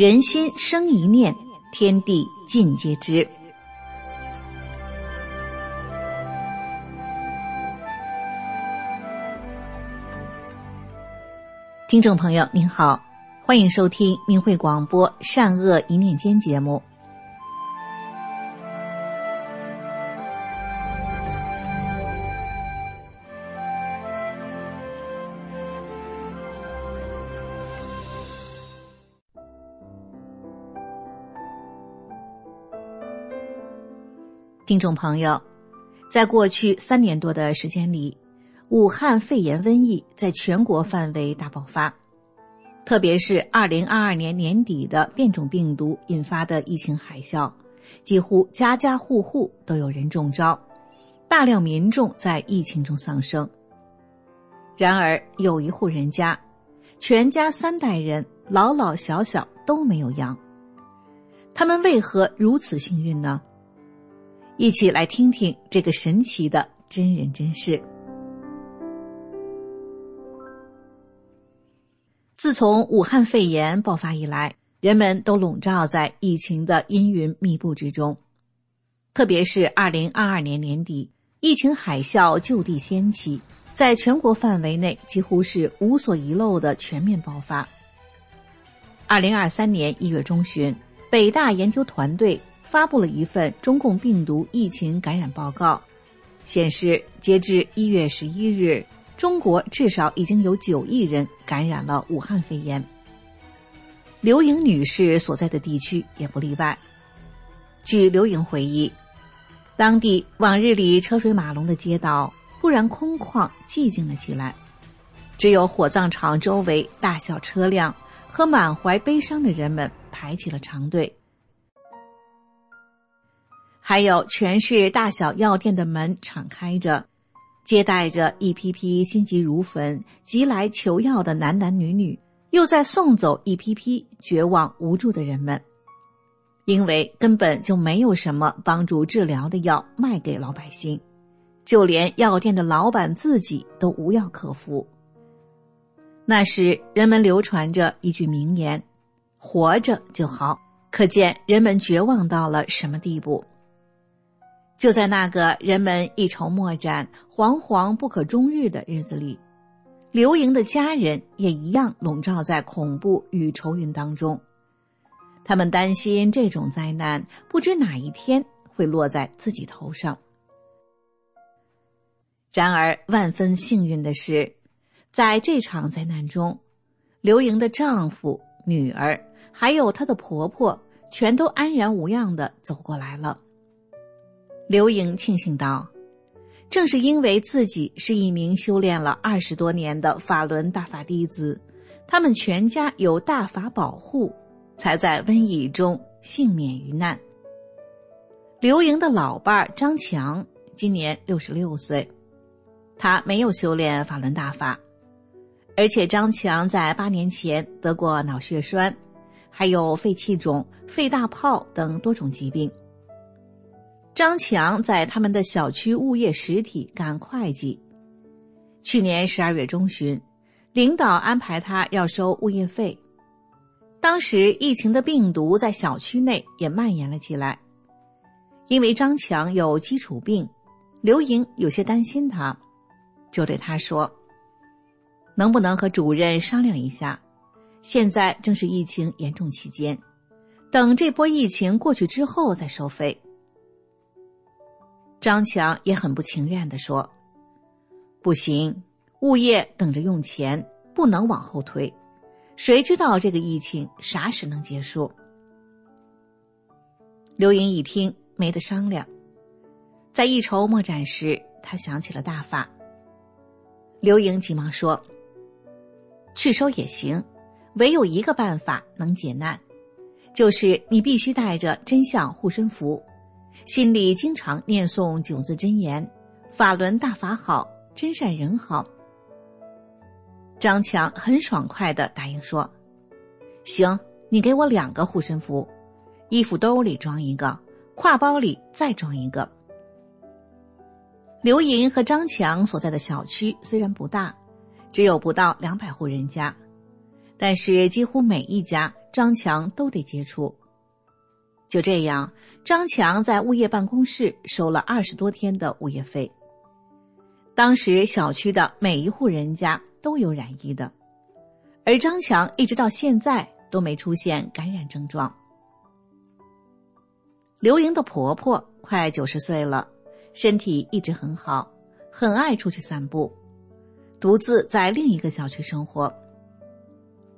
人心生一念，天地尽皆知。听众朋友您好，欢迎收听明慧广播《善恶一念间》节目。听众朋友，在过去三年多的时间里，武汉肺炎瘟疫在全国范围大爆发，特别是二零二二年年底的变种病毒引发的疫情海啸，几乎家家户户都有人中招，大量民众在疫情中丧生。然而，有一户人家，全家三代人老老小小都没有阳，他们为何如此幸运呢？一起来听听这个神奇的真人真事。自从武汉肺炎爆发以来，人们都笼罩在疫情的阴云密布之中。特别是二零二二年年底，疫情海啸就地掀起，在全国范围内几乎是无所遗漏的全面爆发。二零二三年一月中旬，北大研究团队。发布了一份中共病毒疫情感染报告，显示截至一月十一日，中国至少已经有九亿人感染了武汉肺炎。刘莹女士所在的地区也不例外。据刘莹回忆，当地往日里车水马龙的街道突然空旷寂静了起来，只有火葬场周围大小车辆和满怀悲伤的人们排起了长队。还有，全市大小药店的门敞开着，接待着一批批心急如焚、急来求药的男男女女，又在送走一批批绝望无助的人们，因为根本就没有什么帮助治疗的药卖给老百姓，就连药店的老板自己都无药可服。那时，人们流传着一句名言：“活着就好。”可见人们绝望到了什么地步。就在那个人们一筹莫展、惶惶不可终日的日子里，刘莹的家人也一样笼罩在恐怖与愁云当中。他们担心这种灾难不知哪一天会落在自己头上。然而，万分幸运的是，在这场灾难中，刘莹的丈夫、女儿还有她的婆婆全都安然无恙的走过来了。刘莹庆幸道：“正是因为自己是一名修炼了二十多年的法轮大法弟子，他们全家有大法保护，才在瘟疫中幸免于难。”刘莹的老伴张强今年六十六岁，他没有修炼法轮大法，而且张强在八年前得过脑血栓，还有肺气肿、肺大泡等多种疾病。张强在他们的小区物业实体干会计。去年十二月中旬，领导安排他要收物业费。当时疫情的病毒在小区内也蔓延了起来。因为张强有基础病，刘莹有些担心他，就对他说：“能不能和主任商量一下？现在正是疫情严重期间，等这波疫情过去之后再收费。”张强也很不情愿的说：“不行，物业等着用钱，不能往后推。谁知道这个疫情啥时能结束？”刘莹一听没得商量，在一筹莫展时，他想起了大法。刘莹急忙说：“去收也行，唯有一个办法能解难，就是你必须带着真相护身符。”心里经常念诵九字真言：“法轮大法好，真善人好。”张强很爽快的答应说：“行，你给我两个护身符，衣服兜里装一个，挎包里再装一个。”刘莹和张强所在的小区虽然不大，只有不到两百户人家，但是几乎每一家张强都得接触。就这样，张强在物业办公室收了二十多天的物业费。当时小区的每一户人家都有染疫的，而张强一直到现在都没出现感染症状。刘莹的婆婆快九十岁了，身体一直很好，很爱出去散步，独自在另一个小区生活。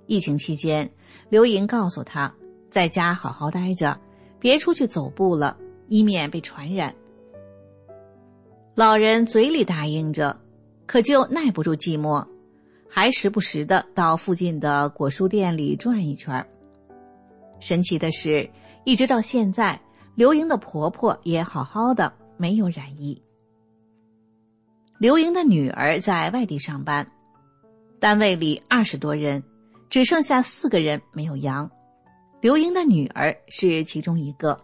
疫情期间，刘莹告诉她，在家好好待着，别出去走步了，以免被传染。老人嘴里答应着，可就耐不住寂寞，还时不时的到附近的果蔬店里转一圈。神奇的是，一直到现在。刘莹的婆婆也好好的，没有染疫。刘莹的女儿在外地上班，单位里二十多人，只剩下四个人没有阳，刘莹的女儿是其中一个。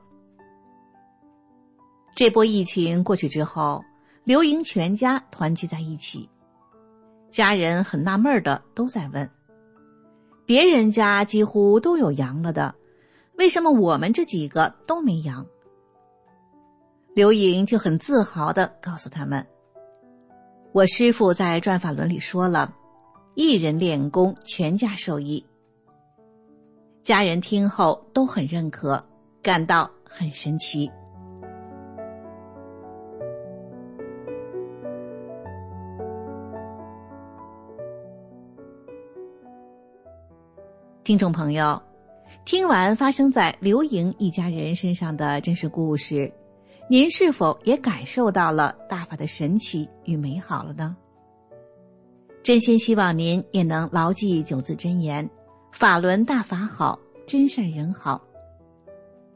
这波疫情过去之后，刘莹全家团聚在一起，家人很纳闷的都在问：别人家几乎都有阳了的。为什么我们这几个都没阳？刘莹就很自豪的告诉他们：“我师傅在转法轮里说了，一人练功，全家受益。”家人听后都很认可，感到很神奇。听众朋友。听完发生在刘莹一家人身上的真实故事，您是否也感受到了大法的神奇与美好了呢？真心希望您也能牢记九字真言：法轮大法好，真善人好。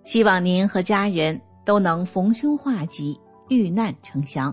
希望您和家人都能逢凶化吉，遇难成祥。